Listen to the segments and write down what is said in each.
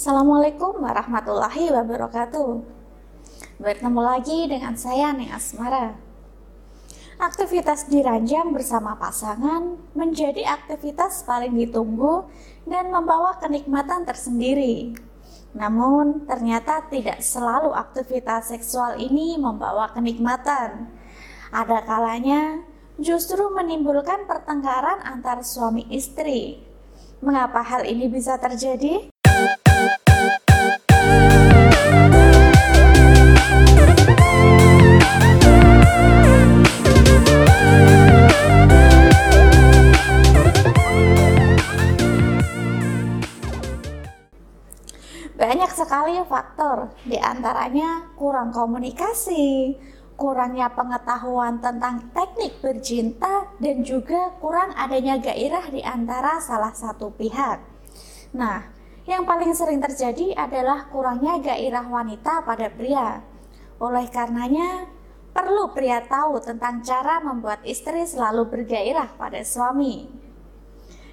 Assalamualaikum warahmatullahi wabarakatuh. Bertemu lagi dengan saya Ning Asmara. Aktivitas di bersama pasangan menjadi aktivitas paling ditunggu dan membawa kenikmatan tersendiri. Namun, ternyata tidak selalu aktivitas seksual ini membawa kenikmatan. Ada kalanya justru menimbulkan pertengkaran antar suami istri. Mengapa hal ini bisa terjadi? Sekali faktor, di antaranya kurang komunikasi, kurangnya pengetahuan tentang teknik bercinta, dan juga kurang adanya gairah di antara salah satu pihak. Nah, yang paling sering terjadi adalah kurangnya gairah wanita pada pria. Oleh karenanya, perlu pria tahu tentang cara membuat istri selalu bergairah pada suami.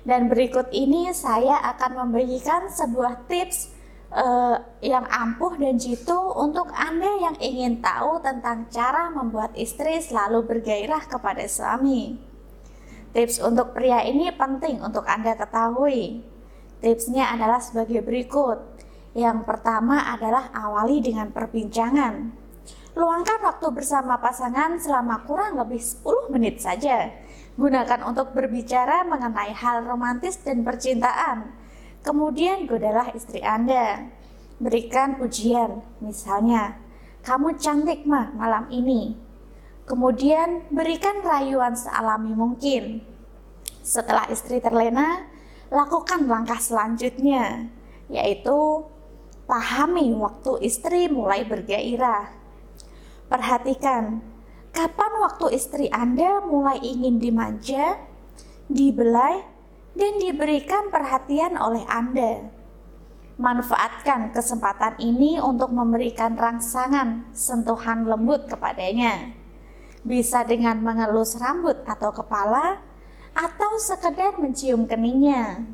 Dan berikut ini saya akan membagikan sebuah tips uh, yang ampuh dan jitu untuk Anda yang ingin tahu tentang cara membuat istri selalu bergairah kepada suami. Tips untuk pria ini penting untuk Anda ketahui. Tipsnya adalah sebagai berikut. Yang pertama adalah awali dengan perbincangan. Luangkan waktu bersama pasangan selama kurang lebih 10 menit saja. Gunakan untuk berbicara mengenai hal romantis dan percintaan Kemudian godalah istri Anda. Berikan pujian, misalnya, kamu cantik mah malam ini. Kemudian berikan rayuan sealami mungkin. Setelah istri terlena, lakukan langkah selanjutnya, yaitu pahami waktu istri mulai bergairah. Perhatikan kapan waktu istri Anda mulai ingin dimanja, dibelai, dan diberikan perhatian oleh Anda. Manfaatkan kesempatan ini untuk memberikan rangsangan sentuhan lembut kepadanya. Bisa dengan mengelus rambut atau kepala, atau sekedar mencium keningnya.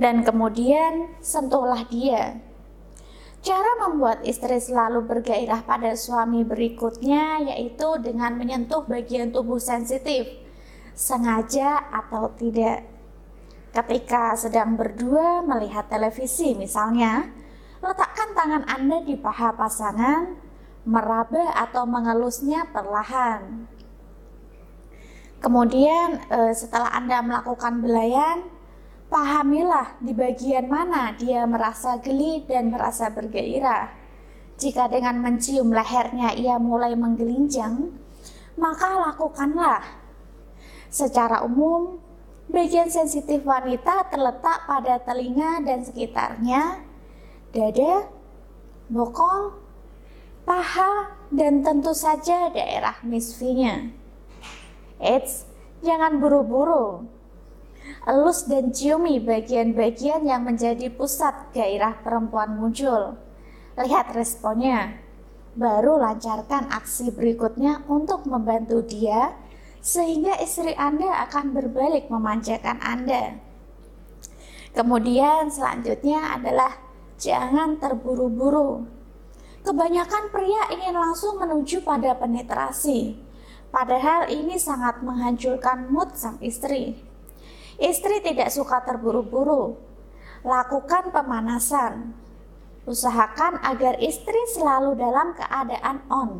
Dan kemudian sentuhlah dia. Cara membuat istri selalu bergairah pada suami berikutnya yaitu dengan menyentuh bagian tubuh sensitif sengaja atau tidak. Ketika sedang berdua melihat televisi misalnya, letakkan tangan Anda di paha pasangan, meraba atau mengelusnya perlahan. Kemudian eh, setelah Anda melakukan belayan, pahamilah di bagian mana dia merasa geli dan merasa bergairah. Jika dengan mencium lehernya ia mulai menggelinjang, maka lakukanlah Secara umum, bagian sensitif wanita terletak pada telinga dan sekitarnya, dada, bokong, paha, dan tentu saja daerah misfinya. Eits, jangan buru-buru. Elus dan ciumi bagian-bagian yang menjadi pusat gairah perempuan muncul. Lihat responnya. Baru lancarkan aksi berikutnya untuk membantu dia sehingga istri Anda akan berbalik memanjakan Anda. Kemudian selanjutnya adalah jangan terburu-buru. Kebanyakan pria ingin langsung menuju pada penetrasi, padahal ini sangat menghancurkan mood sang istri. Istri tidak suka terburu-buru. Lakukan pemanasan. Usahakan agar istri selalu dalam keadaan on.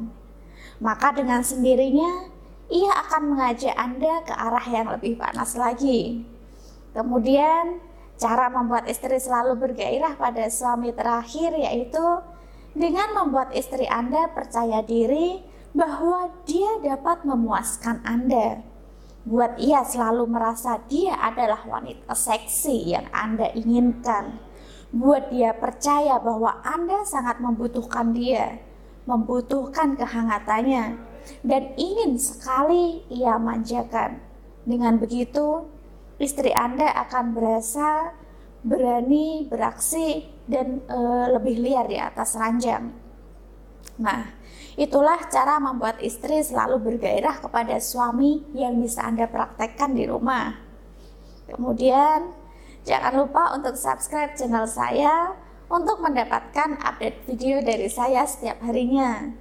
Maka dengan sendirinya ia akan mengajak Anda ke arah yang lebih panas lagi. Kemudian, cara membuat istri selalu bergairah pada suami terakhir yaitu dengan membuat istri Anda percaya diri bahwa dia dapat memuaskan Anda. Buat ia selalu merasa dia adalah wanita seksi yang Anda inginkan. Buat dia percaya bahwa Anda sangat membutuhkan dia, membutuhkan kehangatannya, dan ingin sekali ia manjakan. Dengan begitu, istri Anda akan berasa berani beraksi dan e, lebih liar di atas ranjang. Nah, itulah cara membuat istri selalu bergairah kepada suami yang bisa Anda praktekkan di rumah. Kemudian, Jangan lupa untuk subscribe channel saya untuk mendapatkan update video dari saya setiap harinya.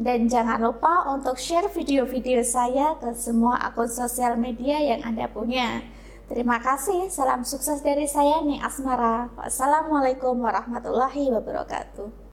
Dan jangan lupa untuk share video-video saya ke semua akun sosial media yang Anda punya. Terima kasih, salam sukses dari saya Nih Asmara. Wassalamualaikum warahmatullahi wabarakatuh.